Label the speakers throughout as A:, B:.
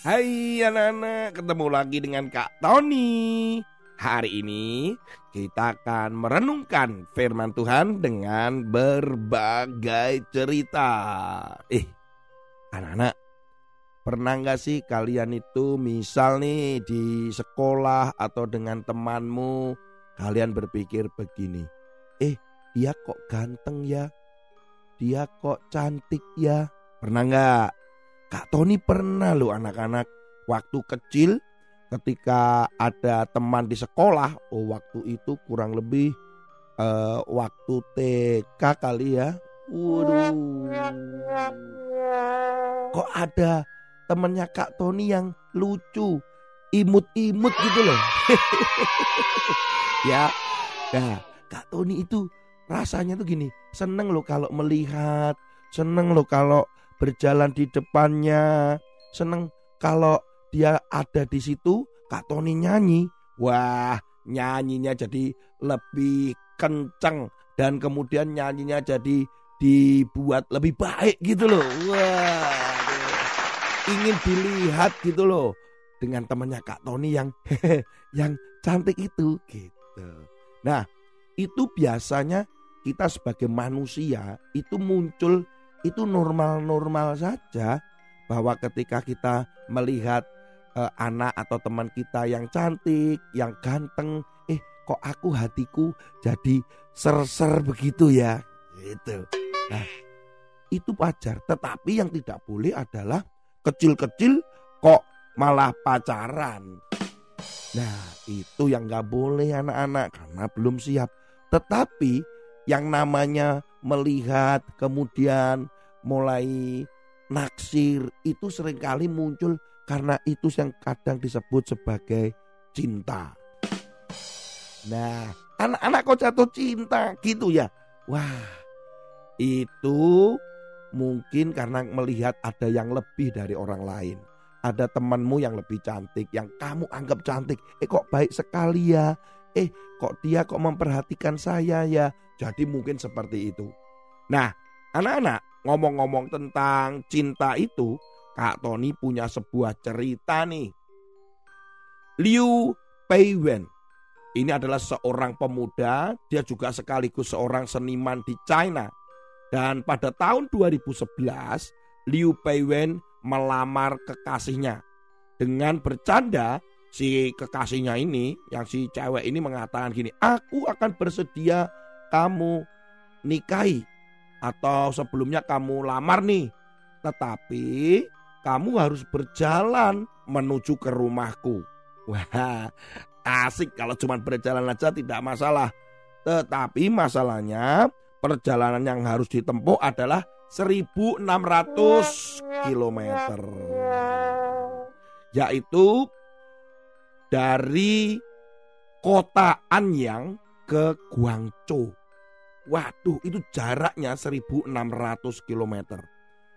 A: Hai anak-anak, ketemu lagi dengan Kak Tony. Hari ini kita akan merenungkan firman Tuhan dengan berbagai cerita. Eh, anak-anak, pernah nggak sih kalian itu misal nih di sekolah atau dengan temanmu, kalian berpikir begini, eh dia kok ganteng ya, dia kok cantik ya, pernah nggak? Kak Tony pernah loh anak-anak waktu kecil ketika ada teman di sekolah, oh waktu itu kurang lebih uh, waktu TK kali ya. Waduh. Kok ada temennya Kak Tony yang lucu, imut-imut gitu loh. ya. Nah, Kak Tony itu rasanya tuh gini, seneng loh kalau melihat, seneng loh kalau berjalan di depannya. Seneng kalau dia ada di situ, Kak Tony nyanyi. Wah, nyanyinya jadi lebih kenceng dan kemudian nyanyinya jadi dibuat lebih baik gitu loh. Wah, ingin dilihat gitu loh dengan temannya Kak Tony yang yang cantik itu gitu. Nah, itu biasanya kita sebagai manusia itu muncul itu normal-normal saja bahwa ketika kita melihat uh, anak atau teman kita yang cantik, yang ganteng, eh kok aku hatiku jadi ser-ser begitu ya, gitu. Nah, itu wajar. Tetapi yang tidak boleh adalah kecil-kecil kok malah pacaran. Nah, itu yang nggak boleh anak-anak karena belum siap. Tetapi yang namanya melihat kemudian mulai naksir itu sering kali muncul karena itu yang kadang disebut sebagai cinta. Nah, anak-anak kok jatuh cinta gitu ya. Wah, itu mungkin karena melihat ada yang lebih dari orang lain. Ada temanmu yang lebih cantik, yang kamu anggap cantik. Eh kok baik sekali ya. Eh kok dia kok memperhatikan saya ya. Jadi mungkin seperti itu. Nah anak-anak ngomong-ngomong tentang cinta itu Kak Tony punya sebuah cerita nih. Liu Peiwen ini adalah seorang pemuda, dia juga sekaligus seorang seniman di China. Dan pada tahun 2011, Liu Peiwen melamar kekasihnya. Dengan bercanda, si kekasihnya ini, yang si cewek ini mengatakan gini, aku akan bersedia kamu nikahi atau sebelumnya kamu lamar nih. Tetapi kamu harus berjalan menuju ke rumahku. Wah, asik kalau cuma berjalan aja tidak masalah. Tetapi masalahnya perjalanan yang harus ditempuh adalah 1600 km. Yaitu dari kota Anyang ke Guangzhou. Waduh, itu jaraknya 1600 km.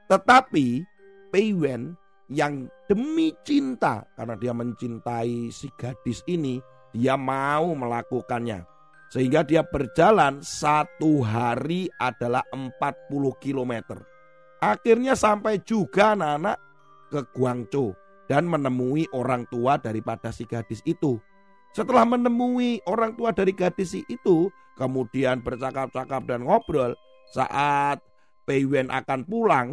A: Tetapi Peiwen yang demi cinta karena dia mencintai si gadis ini, dia mau melakukannya. Sehingga dia berjalan satu hari adalah 40 km. Akhirnya sampai juga anak-anak ke Guangzhou dan menemui orang tua daripada si gadis itu. Setelah menemui orang tua dari gadis itu, kemudian bercakap-cakap dan ngobrol saat Peiwen akan pulang.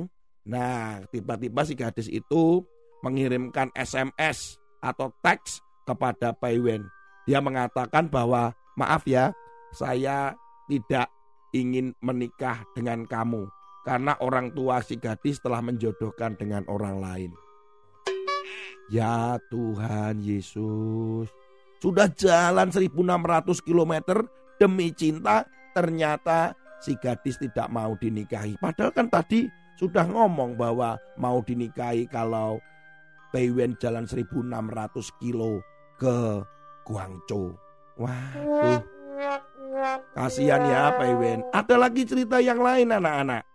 A: Nah, tiba-tiba si gadis itu mengirimkan SMS atau teks kepada Peiwen. Dia mengatakan bahwa maaf ya, saya tidak ingin menikah dengan kamu karena orang tua si gadis telah menjodohkan dengan orang lain. Ya Tuhan Yesus, sudah jalan 1600 km demi cinta ternyata si gadis tidak mau dinikahi. Padahal kan tadi sudah ngomong bahwa mau dinikahi kalau Taiwan jalan 1600 kilo ke Guangzhou. Waduh. Kasihan ya Taiwan. Ada lagi cerita yang lain anak-anak.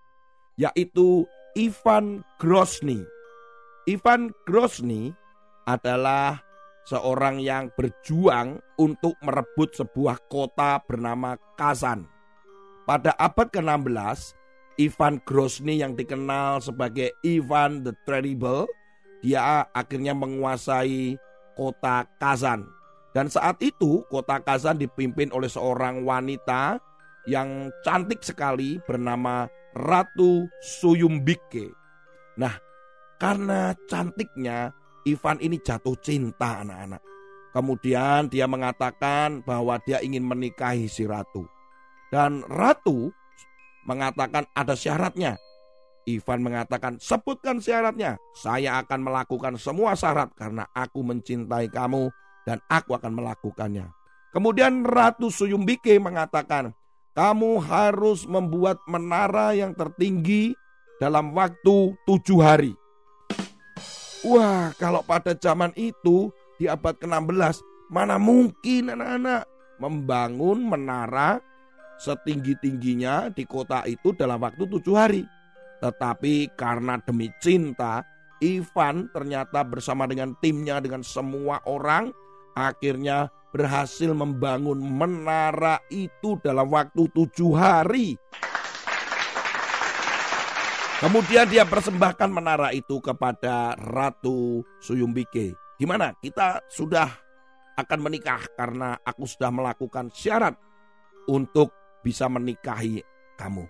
A: Yaitu Ivan Grozny. Ivan Grozny adalah seorang yang berjuang untuk merebut sebuah kota bernama Kazan. Pada abad ke-16, Ivan Grozny yang dikenal sebagai Ivan the Terrible, dia akhirnya menguasai kota Kazan. Dan saat itu kota Kazan dipimpin oleh seorang wanita yang cantik sekali bernama Ratu Suyumbike. Nah, karena cantiknya Ivan ini jatuh cinta anak-anak. Kemudian dia mengatakan bahwa dia ingin menikahi si ratu. Dan ratu mengatakan ada syaratnya. Ivan mengatakan, sebutkan syaratnya. Saya akan melakukan semua syarat karena aku mencintai kamu dan aku akan melakukannya. Kemudian Ratu Suyumbike mengatakan, kamu harus membuat menara yang tertinggi dalam waktu tujuh hari. Wah, kalau pada zaman itu di abad ke-16, mana mungkin anak-anak membangun menara setinggi-tingginya di kota itu dalam waktu tujuh hari. Tetapi karena demi cinta, Ivan ternyata bersama dengan timnya, dengan semua orang, akhirnya berhasil membangun menara itu dalam waktu tujuh hari. Kemudian dia persembahkan menara itu kepada Ratu Suyumbike. Gimana? Kita sudah akan menikah karena aku sudah melakukan syarat untuk bisa menikahi kamu.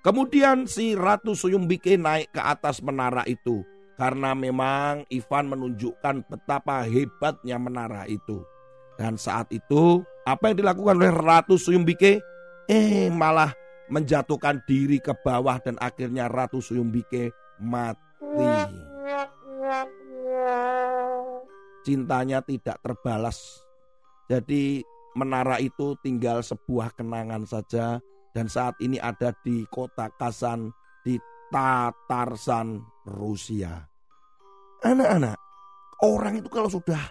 A: Kemudian si Ratu Suyumbike naik ke atas menara itu karena memang Ivan menunjukkan betapa hebatnya menara itu. Dan saat itu apa yang dilakukan oleh Ratu Suyumbike? Eh malah menjatuhkan diri ke bawah dan akhirnya Ratu Suyumbike mati. Cintanya tidak terbalas. Jadi menara itu tinggal sebuah kenangan saja dan saat ini ada di kota Kasan di Tatarsan, Rusia. Anak-anak, orang itu kalau sudah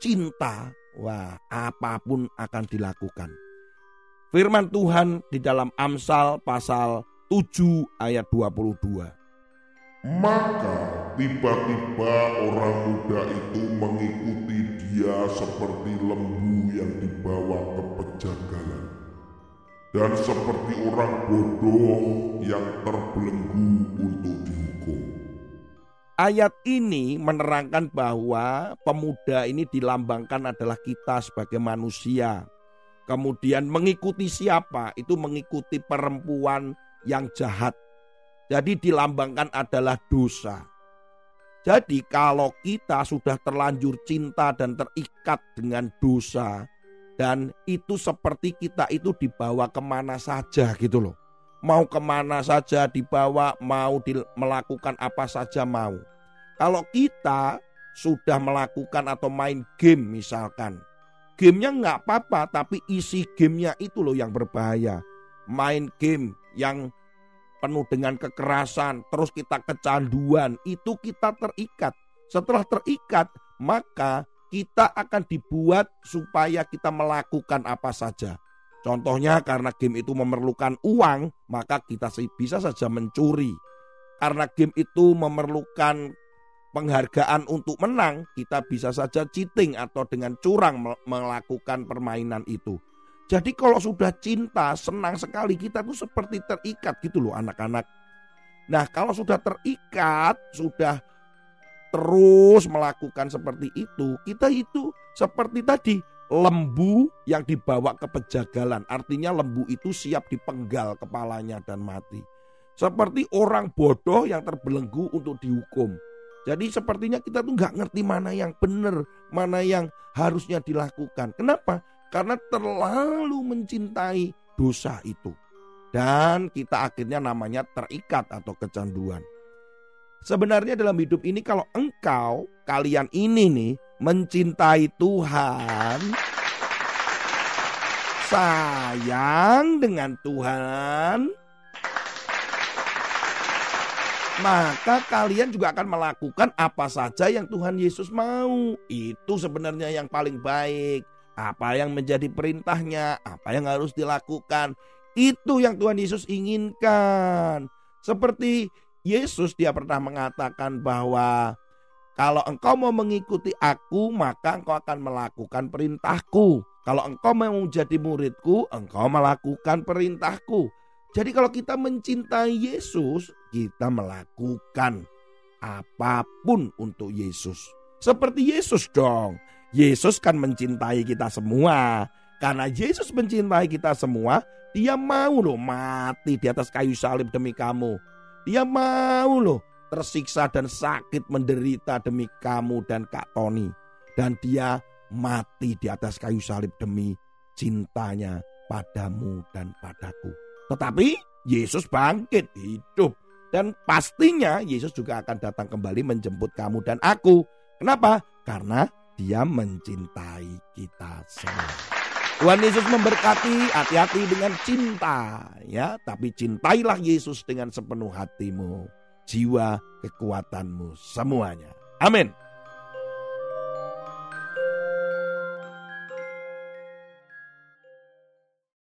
A: cinta, wah apa pun akan dilakukan. Firman Tuhan di dalam Amsal pasal 7 ayat 22.
B: Maka tiba-tiba orang muda itu mengikuti dia seperti lembu yang dibawa ke pejagalan. Dan seperti orang bodoh yang terbelenggu untuk dihukum.
A: Ayat ini menerangkan bahwa pemuda ini dilambangkan adalah kita sebagai manusia Kemudian mengikuti siapa? Itu mengikuti perempuan yang jahat. Jadi dilambangkan adalah dosa. Jadi kalau kita sudah terlanjur cinta dan terikat dengan dosa. Dan itu seperti kita itu dibawa ke mana saja gitu loh. Mau ke mana saja dibawa, mau di, melakukan apa saja mau. Kalau kita sudah melakukan atau main game misalkan Gamenya nggak apa-apa, tapi isi gamenya itu loh yang berbahaya. Main game yang penuh dengan kekerasan, terus kita kecanduan, itu kita terikat. Setelah terikat, maka kita akan dibuat supaya kita melakukan apa saja. Contohnya karena game itu memerlukan uang, maka kita bisa saja mencuri. Karena game itu memerlukan penghargaan untuk menang, kita bisa saja cheating atau dengan curang melakukan permainan itu. Jadi kalau sudah cinta, senang sekali kita tuh seperti terikat gitu loh anak-anak. Nah kalau sudah terikat, sudah terus melakukan seperti itu, kita itu seperti tadi lembu yang dibawa ke pejagalan. Artinya lembu itu siap dipenggal kepalanya dan mati. Seperti orang bodoh yang terbelenggu untuk dihukum. Jadi sepertinya kita tuh nggak ngerti mana yang benar, mana yang harusnya dilakukan. Kenapa? Karena terlalu mencintai dosa itu. Dan kita akhirnya namanya terikat atau kecanduan. Sebenarnya dalam hidup ini kalau engkau, kalian ini nih mencintai Tuhan, sayang dengan Tuhan, maka kalian juga akan melakukan apa saja yang Tuhan Yesus mau. Itu sebenarnya yang paling baik. Apa yang menjadi perintahnya, apa yang harus dilakukan. Itu yang Tuhan Yesus inginkan. Seperti Yesus dia pernah mengatakan bahwa kalau engkau mau mengikuti aku, maka engkau akan melakukan perintahku. Kalau engkau mau jadi muridku, engkau melakukan perintahku. Jadi kalau kita mencintai Yesus, kita melakukan apa pun untuk Yesus. Seperti Yesus dong. Yesus kan mencintai kita semua. Karena Yesus mencintai kita semua, dia mau loh mati di atas kayu salib demi kamu. Dia mau loh tersiksa dan sakit menderita demi kamu dan Kak Tony. Dan dia mati di atas kayu salib demi cintanya padamu dan padaku. Tetapi Yesus bangkit hidup. Dan pastinya Yesus juga akan datang kembali menjemput kamu dan aku. Kenapa? Karena dia mencintai kita semua. Tuhan Yesus memberkati, hati-hati dengan cinta ya, tapi cintailah Yesus dengan sepenuh hatimu, jiwa, kekuatanmu semuanya. Amin.